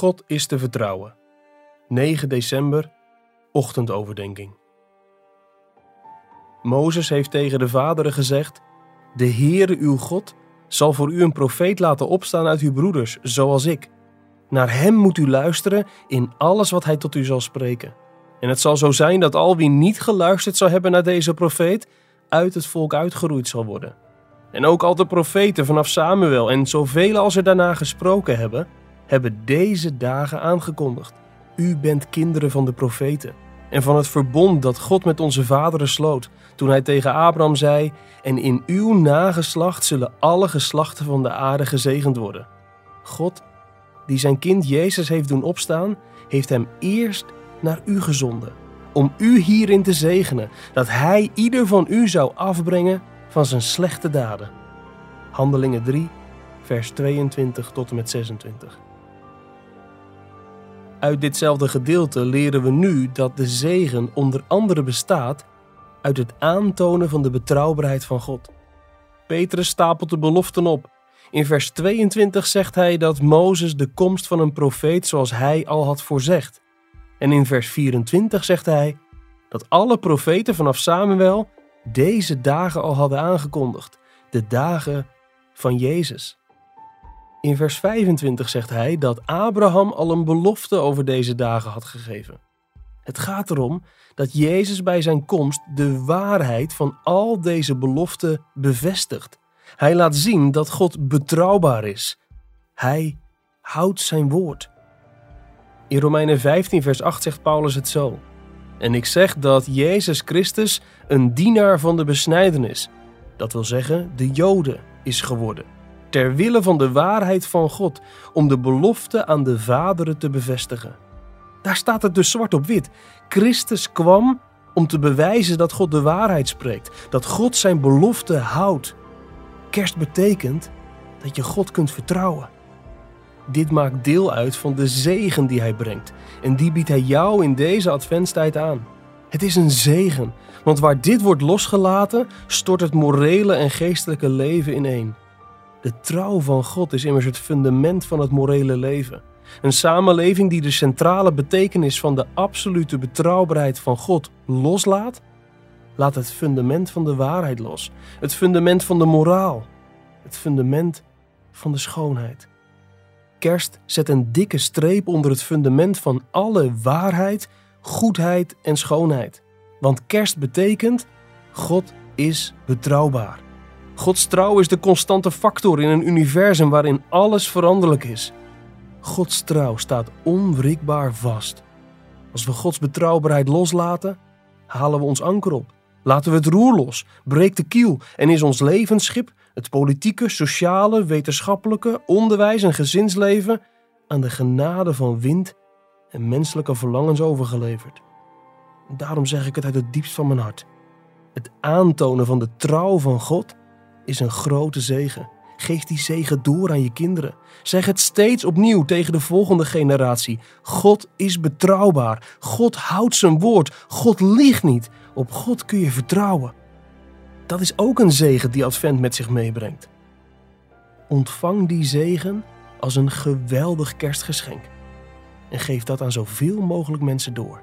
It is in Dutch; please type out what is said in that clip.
God is te vertrouwen. 9 december, ochtendoverdenking. Mozes heeft tegen de vaderen gezegd: De Heere uw God zal voor u een profeet laten opstaan uit uw broeders, zoals ik. Naar hem moet u luisteren in alles wat hij tot u zal spreken. En het zal zo zijn dat al wie niet geluisterd zal hebben naar deze profeet, uit het volk uitgeroeid zal worden. En ook al de profeten vanaf Samuel en zoveel als er daarna gesproken hebben, hebben deze dagen aangekondigd. U bent kinderen van de profeten en van het verbond dat God met onze vaderen sloot, toen hij tegen Abraham zei: En in uw nageslacht zullen alle geslachten van de aarde gezegend worden. God, die zijn kind Jezus heeft doen opstaan, heeft hem eerst naar u gezonden, om u hierin te zegenen, dat hij ieder van u zou afbrengen van zijn slechte daden. Handelingen 3, vers 22 tot en met 26. Uit ditzelfde gedeelte leren we nu dat de zegen onder andere bestaat uit het aantonen van de betrouwbaarheid van God. Petrus stapelt de beloften op. In vers 22 zegt hij dat Mozes de komst van een profeet zoals hij al had voorzegd. En in vers 24 zegt hij dat alle profeten vanaf Samuel deze dagen al hadden aangekondigd, de dagen van Jezus. In vers 25 zegt hij dat Abraham al een belofte over deze dagen had gegeven. Het gaat erom dat Jezus bij zijn komst de waarheid van al deze beloften bevestigt. Hij laat zien dat God betrouwbaar is. Hij houdt zijn woord. In Romeinen 15, vers 8 zegt Paulus het zo. En ik zeg dat Jezus Christus een dienaar van de besnijdenis, dat wil zeggen de Joden, is geworden ter wille van de waarheid van God, om de belofte aan de vaderen te bevestigen. Daar staat het dus zwart op wit. Christus kwam om te bewijzen dat God de waarheid spreekt, dat God zijn belofte houdt. Kerst betekent dat je God kunt vertrouwen. Dit maakt deel uit van de zegen die hij brengt en die biedt hij jou in deze adventstijd aan. Het is een zegen, want waar dit wordt losgelaten, stort het morele en geestelijke leven ineen. De trouw van God is immers het fundament van het morele leven. Een samenleving die de centrale betekenis van de absolute betrouwbaarheid van God loslaat, laat het fundament van de waarheid los. Het fundament van de moraal. Het fundament van de schoonheid. Kerst zet een dikke streep onder het fundament van alle waarheid, goedheid en schoonheid. Want kerst betekent God is betrouwbaar. Gods trouw is de constante factor in een universum waarin alles veranderlijk is. Gods trouw staat onwrikbaar vast. Als we Gods betrouwbaarheid loslaten, halen we ons anker op. Laten we het roer los, breekt de kiel en is ons levensschip, het politieke, sociale, wetenschappelijke, onderwijs en gezinsleven aan de genade van wind en menselijke verlangens overgeleverd. Daarom zeg ik het uit het diepst van mijn hart. Het aantonen van de trouw van God is een grote zegen. Geef die zegen door aan je kinderen. Zeg het steeds opnieuw tegen de volgende generatie. God is betrouwbaar. God houdt zijn woord. God liegt niet. Op God kun je vertrouwen. Dat is ook een zegen die Advent met zich meebrengt. Ontvang die zegen als een geweldig kerstgeschenk. En geef dat aan zoveel mogelijk mensen door.